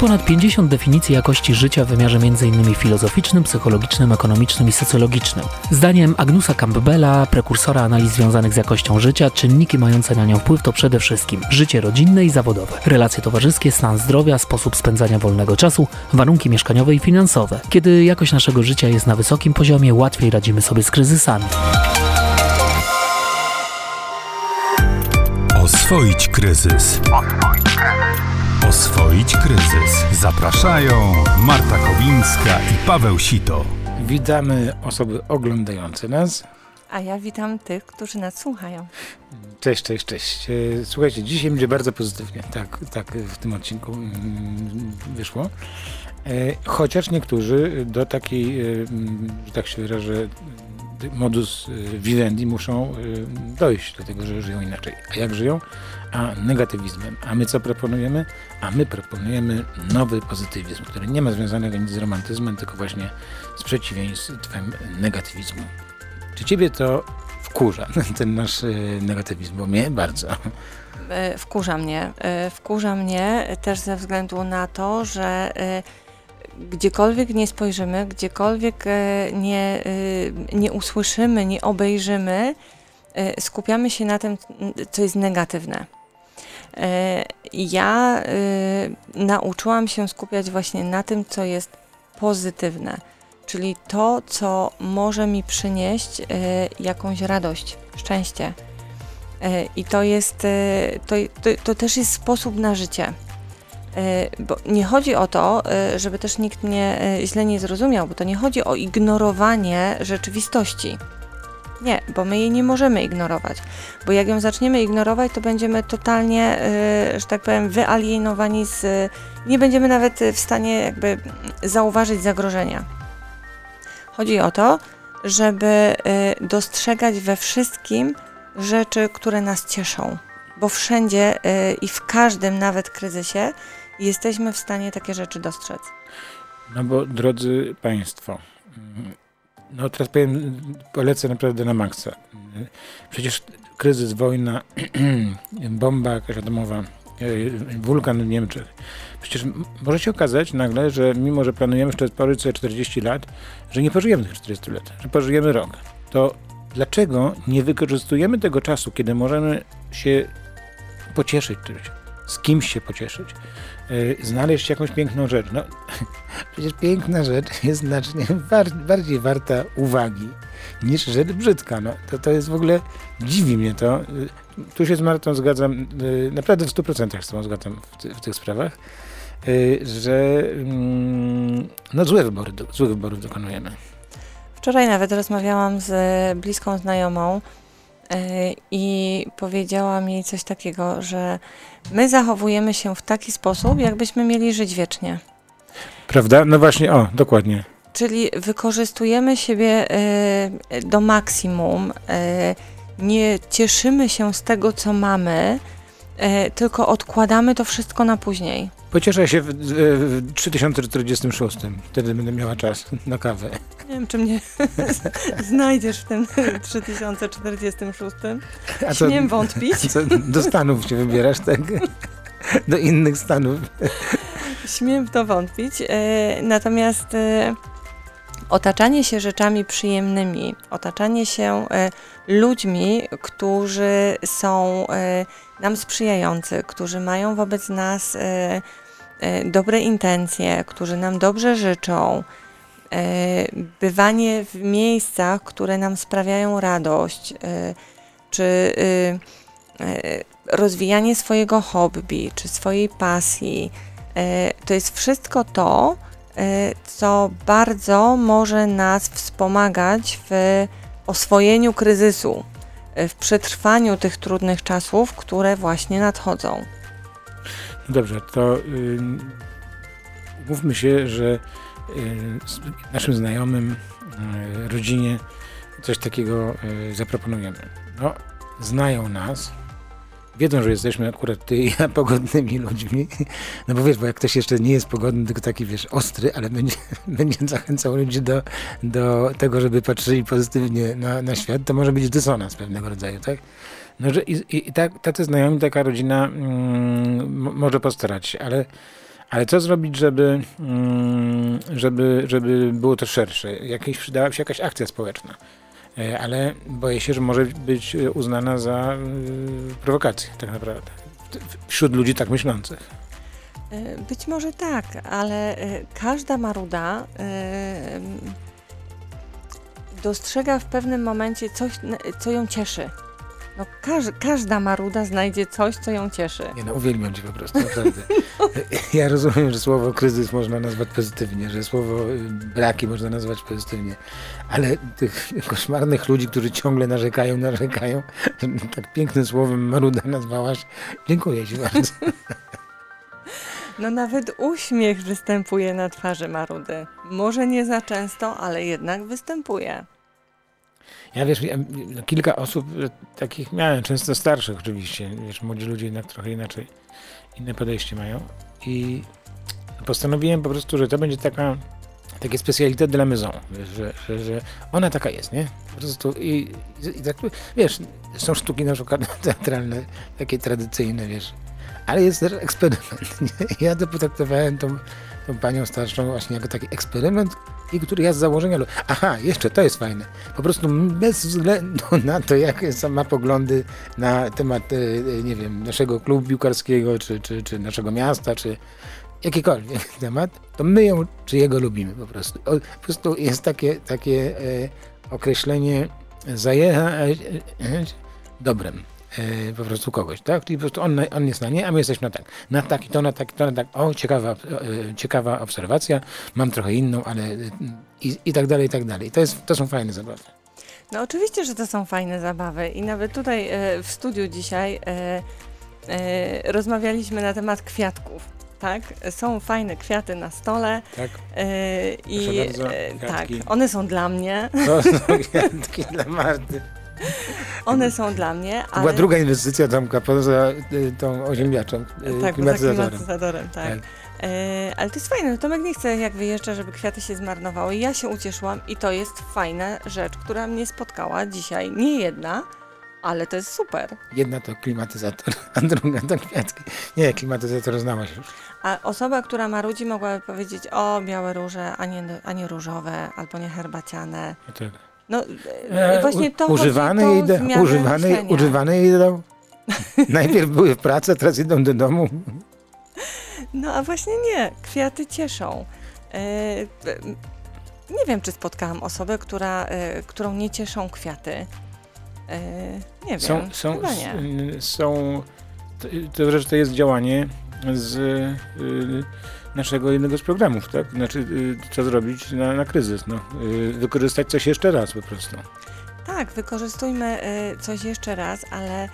Ponad 50 definicji jakości życia w wymiarze m.in. filozoficznym, psychologicznym, ekonomicznym i socjologicznym. Zdaniem Agnusa Campbella, prekursora analiz związanych z jakością życia, czynniki mające na nią wpływ to przede wszystkim życie rodzinne i zawodowe, relacje towarzyskie, stan zdrowia, sposób spędzania wolnego czasu, warunki mieszkaniowe i finansowe. Kiedy jakość naszego życia jest na wysokim poziomie, łatwiej radzimy sobie z kryzysami. Oswoić kryzys. Oswoić kryzys. Zapraszają Marta Kowińska i Paweł Sito. Witamy osoby oglądające nas. A ja witam tych, którzy nas słuchają. Cześć, cześć, cześć. E, słuchajcie, dzisiaj będzie bardzo pozytywnie. Tak, tak w tym odcinku mm, wyszło. E, chociaż niektórzy do takiej, e, mm, że tak się wyrażę, modus vivendi muszą dojść do tego, że żyją inaczej. A jak żyją? A negatywizmem. A my co proponujemy? A my proponujemy nowy pozytywizm, który nie ma związanego nic z romantyzmem, tylko właśnie z przeciwieństwem negatywizmu. Czy ciebie to wkurza, ten nasz negatywizm? Bo mnie bardzo. Wkurza mnie. Wkurza mnie też ze względu na to, że gdziekolwiek nie spojrzymy, gdziekolwiek e, nie, e, nie usłyszymy, nie obejrzymy, e, skupiamy się na tym, co jest negatywne. Ja nauczyłam się skupiać właśnie na tym, co jest pozytywne, czyli to, co może mi przynieść jakąś radość, szczęście. I to jest, to, to, to też jest sposób na życie. Bo nie chodzi o to, żeby też nikt mnie e, źle nie zrozumiał, bo to nie chodzi o ignorowanie rzeczywistości. Nie, bo my jej nie możemy ignorować. Bo jak ją zaczniemy ignorować, to będziemy totalnie, że tak powiem, wyalienowani z. Nie będziemy nawet w stanie jakby zauważyć zagrożenia. Chodzi o to, żeby dostrzegać we wszystkim rzeczy, które nas cieszą. Bo wszędzie i w każdym nawet kryzysie jesteśmy w stanie takie rzeczy dostrzec. No bo drodzy Państwo, no teraz powiem, polecę naprawdę na maksa. Przecież kryzys, wojna, bomba jakaś atomowa, wulkan w Niemczech. Przecież może się okazać nagle, że mimo, że planujemy jeszcze pożyć sobie 40 lat, że nie pożyjemy tych 40 lat, że pożyjemy rok. To dlaczego nie wykorzystujemy tego czasu, kiedy możemy się pocieszyć czymś, z kimś się pocieszyć, Y, znaleźć jakąś piękną rzecz. No, przecież piękna rzecz jest znacznie bardziej warta uwagi niż rzecz brzydka. No, to, to jest w ogóle, dziwi mnie to. Y, tu się z Martą zgadzam, y, naprawdę w 100% z tą zgadzam w, ty, w tych sprawach, że mm, no, złe wybory, złe wyborów dokonujemy. Wczoraj nawet rozmawiałam z bliską znajomą, i powiedziała mi coś takiego, że my zachowujemy się w taki sposób, jakbyśmy mieli żyć wiecznie. Prawda? No właśnie, o, dokładnie. Czyli wykorzystujemy siebie e, do maksimum, e, nie cieszymy się z tego, co mamy, tylko odkładamy to wszystko na później. Pocieszę się w, w 3046. Wtedy będę miała czas na kawę. Nie wiem, czy mnie znajdziesz w tym 3046. A co, Śmiem wątpić. Co, do Stanów się wybierasz, tak? Do innych Stanów. Śmiem w to wątpić. E, natomiast e, otaczanie się rzeczami przyjemnymi, otaczanie się e, ludźmi, którzy są nam sprzyjający, którzy mają wobec nas dobre intencje, którzy nam dobrze życzą, E, bywanie w miejscach, które nam sprawiają radość, czy e, rozwijanie swojego hobby, czy swojej pasji, to jest wszystko to, co bardzo może nas wspomagać w oswojeniu kryzysu, w przetrwaniu tych trudnych czasów, które właśnie nadchodzą. Dobrze, to yy, mówmy się, że Y, naszym znajomym, y, rodzinie coś takiego y, zaproponujemy. No, znają nas, wiedzą, że jesteśmy akurat ty i ja pogodnymi ludźmi, no bo wiesz, bo jak ktoś jeszcze nie jest pogodny, tylko taki, wiesz, ostry, ale będzie, będzie zachęcał ludzi do, do tego, żeby patrzyli pozytywnie na, na świat, to może być dysonans pewnego rodzaju, tak? No, że i, i, i tak, tacy znajomi, taka rodzina mm, może postarać się, ale Ale co zrobić, żeby, mm, żeby, żeby było to szersze? Jakieś, przydała się jakaś akcja społeczna. E, Ale boję się, że może być e, uznana za y, prowokację tak naprawdę. Wśród ludzi tak myślących. E, Być może tak, ale e, każda maruda e, dostrzega w pewnym momencie coś, co ją cieszy. No, każ, każda maruda znajdzie coś, co ją cieszy. Nie no, uwielbiam cię po prostu, naprawdę. Ja rozumiem, że słowo kryzys można nazwać pozytywnie, że słowo y, braki można nazwać pozytywnie, ale tych koszmarnych ludzi, którzy ciągle narzekają, narzekają, tak pięknym słowem maruda nazwałaś. Dziękuję ci bardzo. No nawet uśmiech występuje na twarzy marudy. Może nie za często, ale jednak występuje. Ja wiesz, ja, kilka osób e, takich miałem, często starszych oczywiście, wiesz, młodzi ludzie jednak trochę inaczej, inne podejście mają i postanowiłem po prostu, że to będzie taka, takie specalité de la maison, że, że, że ona taka jest, nie? Po prostu i, i tak, wiesz, są sztuki na przykład teatralne, takie tradycyjne, wiesz, ale jest też eksperyment, nie? Ja to potraktowałem tą, tą panią starszą właśnie jako taki eksperyment, i który ja z założenia... Aha, jeszcze to jest fajne. Po prostu bez względu na to, jakie są ma poglądy na temat, e, e, nie wiem, naszego klubu piłkarskiego, czy, czy, czy naszego miasta, czy jakikolwiek temat, to my ją czy jego lubimy po prostu. Po prostu jest takie, takie e, określenie zajechać e, dobrem. E, po prostu kogoś, tak? Czyli po prostu on, on jest na nie, a my jesteśmy na tak. Na tak i to, na tak i to, na tak. O, ciekawa, e, ciekawa obserwacja. Mam trochę inną, ale e, i, i tak dalej, i tak dalej. To, jest, to są fajne zabawy. No oczywiście, że to są fajne zabawy i nawet tutaj w studiu dzisiaj rozmawialiśmy na temat kwiatków. Tak, są fajne kwiaty na stole Tak? e, i bardzo, tak, one są dla mnie, To są kwiatki dla Marty. one są dla mnie, To ale była druga inwestycja Tomka poza y, tą oziemniaczą, y, tak, klimatyzatorem. klimatyzatorem, tak. Tak. E, ale to jest fajne, no Tomek nie chce jak wyjeżdża, żeby kwiaty się zmarnowały. Ja się ucieszyłam i to jest fajna rzecz, która mnie spotkała dzisiaj. Nie jedna, ale to jest super. Jedna to klimatyzator, a druga to kwiatki. Nie, klimatyzator znałaś już. A osoba, która ma ludzi, mogłaby powiedzieć, o, białe róże, a nie, a nie różowe, albo nie herbaciane. No tak. No e, właśnie to u, używane chodzi, jej, da, myślenia. jej dał. Najpierw były w pracy, teraz idą do domu. No a właśnie nie, kwiaty cieszą. E, e, nie wiem, czy spotkałam osobę, która, e, którą nie cieszą kwiaty. E, nie wiem, Są, są, nie. s- są to, to jest działanie z y, naszego jednego z programów, tak? Znaczy, y, co zrobić na, na kryzys, no. Y, wykorzystać coś jeszcze raz po prostu. Tak, wykorzystujmy y, coś jeszcze raz, ale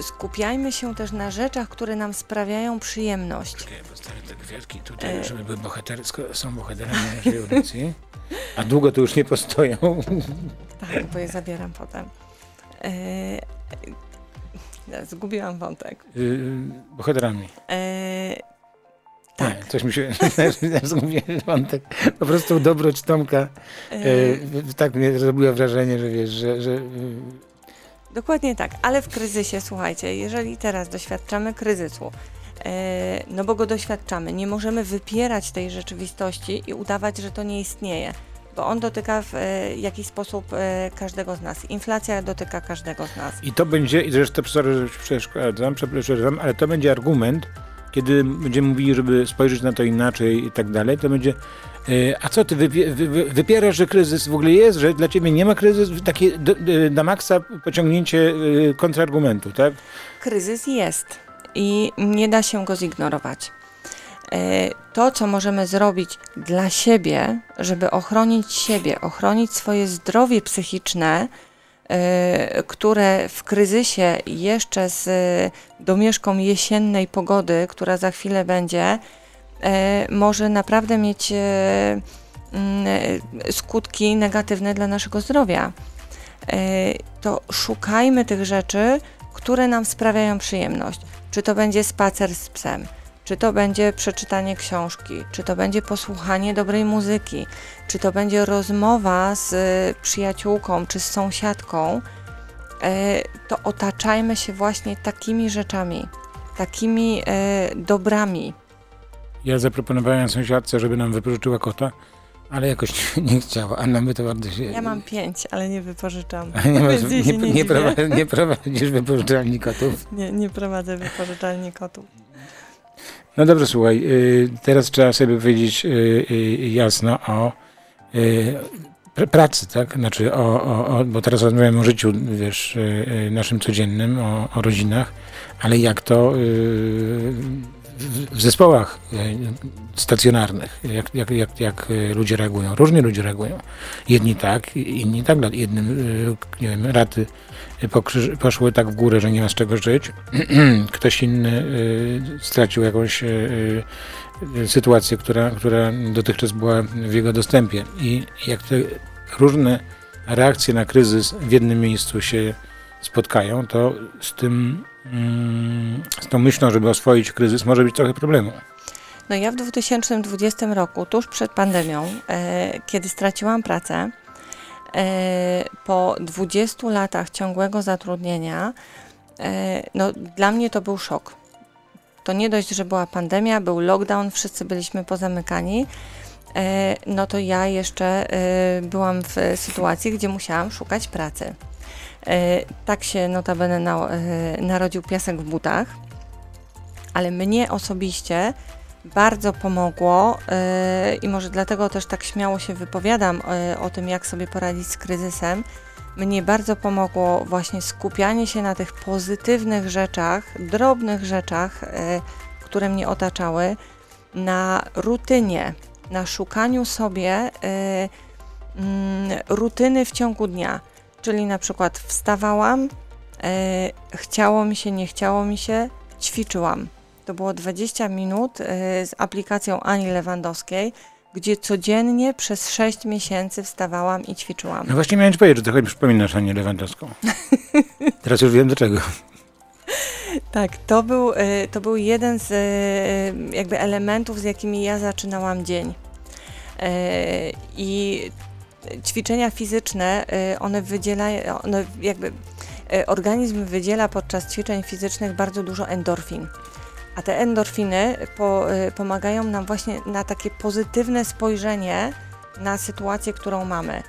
skupiajmy się też na rzeczach, które nam sprawiają przyjemność. Czekaj, ja postawię te kwiatki tutaj, żeby były bohatersko, są bohaterami naszej audycji. A długo to już nie postoją. Tak, bo je zabieram potem. Zgubiłam wątek. Y, bohaterami. Y, tak. Nie, coś mi się zgubiłem wątek. Po prostu dobroć Tomka y, e, tak mnie zrobiła wrażenie, że wiesz, że, że y, Dokładnie tak, ale w kryzysie, słuchajcie, jeżeli teraz doświadczamy kryzysu, e, no bo go doświadczamy, nie możemy wypierać tej rzeczywistości i udawać, że to nie istnieje, bo on dotyka w e, jakiś sposób e, każdego z nas. Inflacja dotyka każdego z nas. I to będzie, i zresztą sorry, że przeszkadzam, przepraszam, ale to będzie argument, kiedy będziemy mówili, żeby spojrzeć na to inaczej i tak dalej, to będzie e, a co ty wypie, wy, wy, wypierasz, że kryzys w ogóle jest, że dla ciebie nie ma kryzysu? Takie do, do, na maksa pociągnięcie e, kontrargumentu, tak? Kryzys jest i nie da się go zignorować. E, To, co możemy zrobić dla siebie, żeby ochronić siebie, ochronić swoje zdrowie psychiczne, e, które w kryzysie jeszcze z e, domieszką jesiennej pogody, która za chwilę będzie, e, może naprawdę mieć e, mm, e, skutki negatywne dla naszego zdrowia. E, To szukajmy tych rzeczy, które nam sprawiają przyjemność. Czy to będzie spacer z psem, czy to będzie przeczytanie książki, czy to będzie posłuchanie dobrej muzyki, czy to będzie rozmowa z y, przyjaciółką czy z sąsiadką, e, to otaczajmy się właśnie takimi rzeczami, takimi e, dobrami. Ja zaproponowałem sąsiadce, żeby nam wypożyczyła kota, ale jakoś nie chciała, a nam by to bardzo się... Ja mam pięć, ale nie wypożyczam. Nie, masz, nie, nie, nie prowadzisz wypożyczalni kotów. Nie, nie prowadzę wypożyczalni kotów. No dobrze, słuchaj, y, teraz trzeba sobie powiedzieć y, y, jasno o pr- pracy, tak? Znaczy, o, o, o, bo teraz rozmawiamy o życiu, wiesz, naszym codziennym, o, o rodzinach, ale jak to w, zespołach y, stacjonarnych, jak, jak, jak, jak y, ludzie reagują. Różnie ludzie reagują. Jedni tak, inni tak. Jednym, y, nie wiem, raty poszły tak w górę, że nie ma z czego żyć. Ktoś inny stracił jakąś sytuację, która, która dotychczas była w jego dostępie. I jak te różne reakcje na kryzys w jednym miejscu się spotkają, to z tym, z tą myślą, żeby oswoić kryzys, może być trochę problemu. No ja w 2020 roku, tuż przed pandemią, e, kiedy straciłam pracę, e, po 20 latach ciągłego zatrudnienia, e, no dla mnie to był szok. To nie dość, że była pandemia, był lockdown, wszyscy byliśmy pozamykani, e, no to ja jeszcze e, byłam w sytuacji, gdzie musiałam szukać pracy. E, tak się notabene na, e, narodził piasek w butach, ale mnie osobiście bardzo pomogło yy, i może dlatego też tak śmiało się wypowiadam o tym, jak sobie poradzić z kryzysem. Mnie bardzo pomogło właśnie skupianie się na tych pozytywnych rzeczach, drobnych rzeczach, które mnie otaczały, na rutynie, na szukaniu sobie mm, rutyny w ciągu dnia. Czyli na przykład wstawałam, yy, chciało mi się, nie chciało mi się, ćwiczyłam. To było 20 minut y, z aplikacją Ani Lewandowskiej, gdzie codziennie przez 6 miesięcy wstawałam i ćwiczyłam. No właśnie miałem ci powiedzieć, że trochę mi przypominasz Anię Lewandowską. Teraz już wiem dlaczego. Tak, to był, y, to był jeden z jakby elementów, z jakimi ja zaczynałam dzień. I ćwiczenia fizyczne, y, one wydzielają, one jakby y, organizm wydziela podczas ćwiczeń fizycznych bardzo dużo endorfin. A te endorfiny po, y, pomagają nam właśnie na takie pozytywne spojrzenie na sytuację, którą mamy.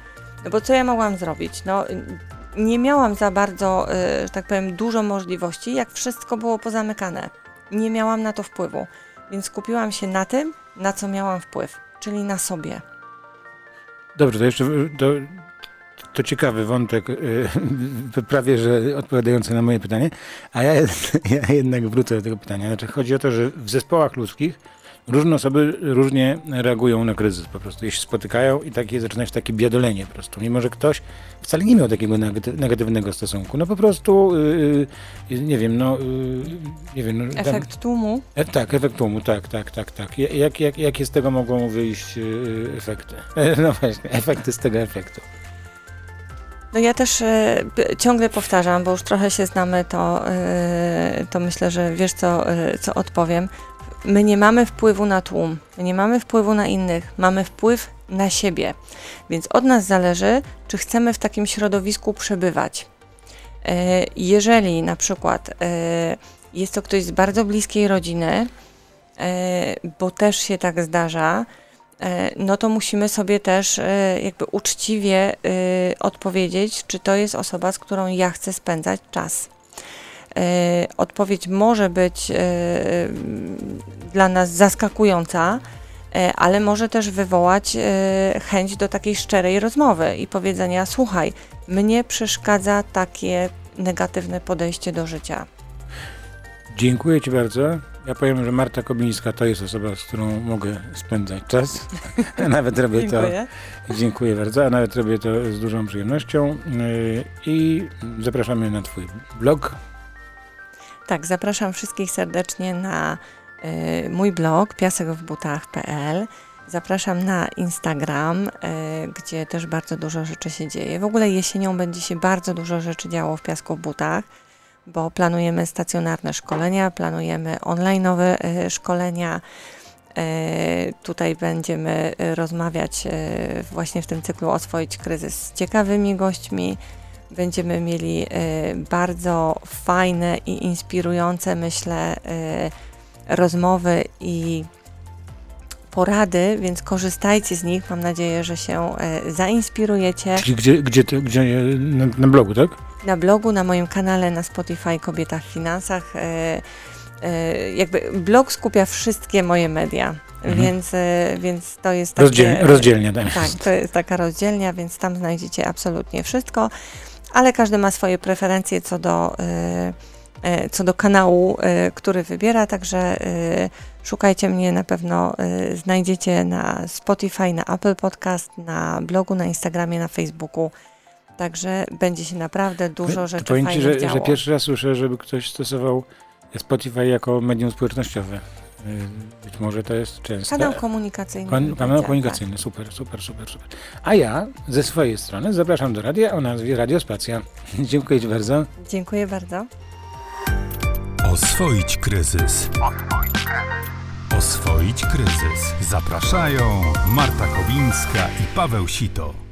No bo co ja mogłam zrobić? No, nie miałam za bardzo, że tak powiem, dużo możliwości, jak wszystko było pozamykane. Nie miałam na to wpływu, więc skupiłam się na tym, na co miałam wpływ, czyli na sobie. Dobrze, to jeszcze to, to ciekawy wątek, y, prawie że odpowiadający na moje pytanie, a ja, ja jednak wrócę do tego pytania. Znaczy, chodzi o to, że w zespołach ludzkich różne osoby różnie reagują na kryzys po prostu. Jeśli spotykają i takie zaczyna się takie biadolenie po prostu. Mimo, że ktoś wcale nie miał takiego negaty- negatywnego stosunku. No po prostu, y, y, nie wiem, no, y, nie wiem. No, tam- Efekt tłumu. E, tak, efekt tłumu, tak, tak, tak, tak. Ja- Jak, jak, jakie z tego mogą wyjść y, efekty? No właśnie, efekty z tego efektu. No ja też p- ciągle powtarzam, bo już trochę się znamy, to, e, to myślę, że wiesz, co, e, co odpowiem. My nie mamy wpływu na tłum, my nie mamy wpływu na innych, mamy wpływ na siebie. Więc od nas zależy, czy chcemy w takim środowisku przebywać. E, jeżeli na przykład e, jest to ktoś z bardzo bliskiej rodziny, e, bo też się tak zdarza, no to musimy sobie też jakby uczciwie odpowiedzieć, czy to jest osoba, z którą ja chcę spędzać czas. E, Odpowiedź może być e, dla nas zaskakująca, e, ale może też wywołać chęć do takiej szczerej rozmowy i powiedzenia: Słuchaj, mnie przeszkadza takie negatywne podejście do życia. Dziękuję Ci bardzo. Ja powiem, że Marta Kobińska to jest osoba, z którą mogę spędzać czas. nawet robię Dziękuję. to. Dziękuję bardzo, a nawet robię to z dużą przyjemnością. I zapraszamy na Twój blog. Tak, zapraszam wszystkich serdecznie na y, mój blog piasekwbutach.pl. Zapraszam na Instagram, y, gdzie też bardzo dużo rzeczy się dzieje. W ogóle jesienią będzie się bardzo dużo rzeczy działo w Piasku w Butach, bo planujemy stacjonarne szkolenia, planujemy online'owe y, szkolenia. Y, Tutaj będziemy rozmawiać y, właśnie w tym cyklu Oswoić kryzys z ciekawymi gośćmi. Będziemy mieli y, bardzo fajne i inspirujące, myślę, y, rozmowy i porady, więc korzystajcie z nich. Mam nadzieję, że się e, zainspirujecie. Czyli gdzie, gdzie, ty, gdzie na, na blogu, tak? Na blogu, na moim kanale, na Spotify Kobieta w Finansach. E, e, jakby blog skupia wszystkie moje media, Mhm. więc, e, więc to jest takie... Rozdzielnia, rozdzielnia tam Tak, to jest taka rozdzielnia, więc tam znajdziecie absolutnie wszystko, ale każdy ma swoje preferencje co do, e, e, co do kanału, e, który wybiera, także szukajcie mnie, na pewno znajdziecie na Spotify, na Apple Podcast, na blogu, na Instagramie, na Facebooku. Także będzie się naprawdę dużo To rzeczy powiem ci, fajnych że, działo. że pierwszy raz słyszę, żeby ktoś stosował Spotify jako medium społecznościowe. Być może to jest częste. Kanał komunikacyjny. Kon- Kanał tak. komunikacyjny, super, super, super, super. A ja ze swojej strony zapraszam do radia o nazwie Radio Spacja. Dziękuję Ci bardzo. Tak. Dziękuję bardzo. Oswoić kryzys. Oswoić kryzys. Zapraszają Marta Kowińska i Paweł Sito.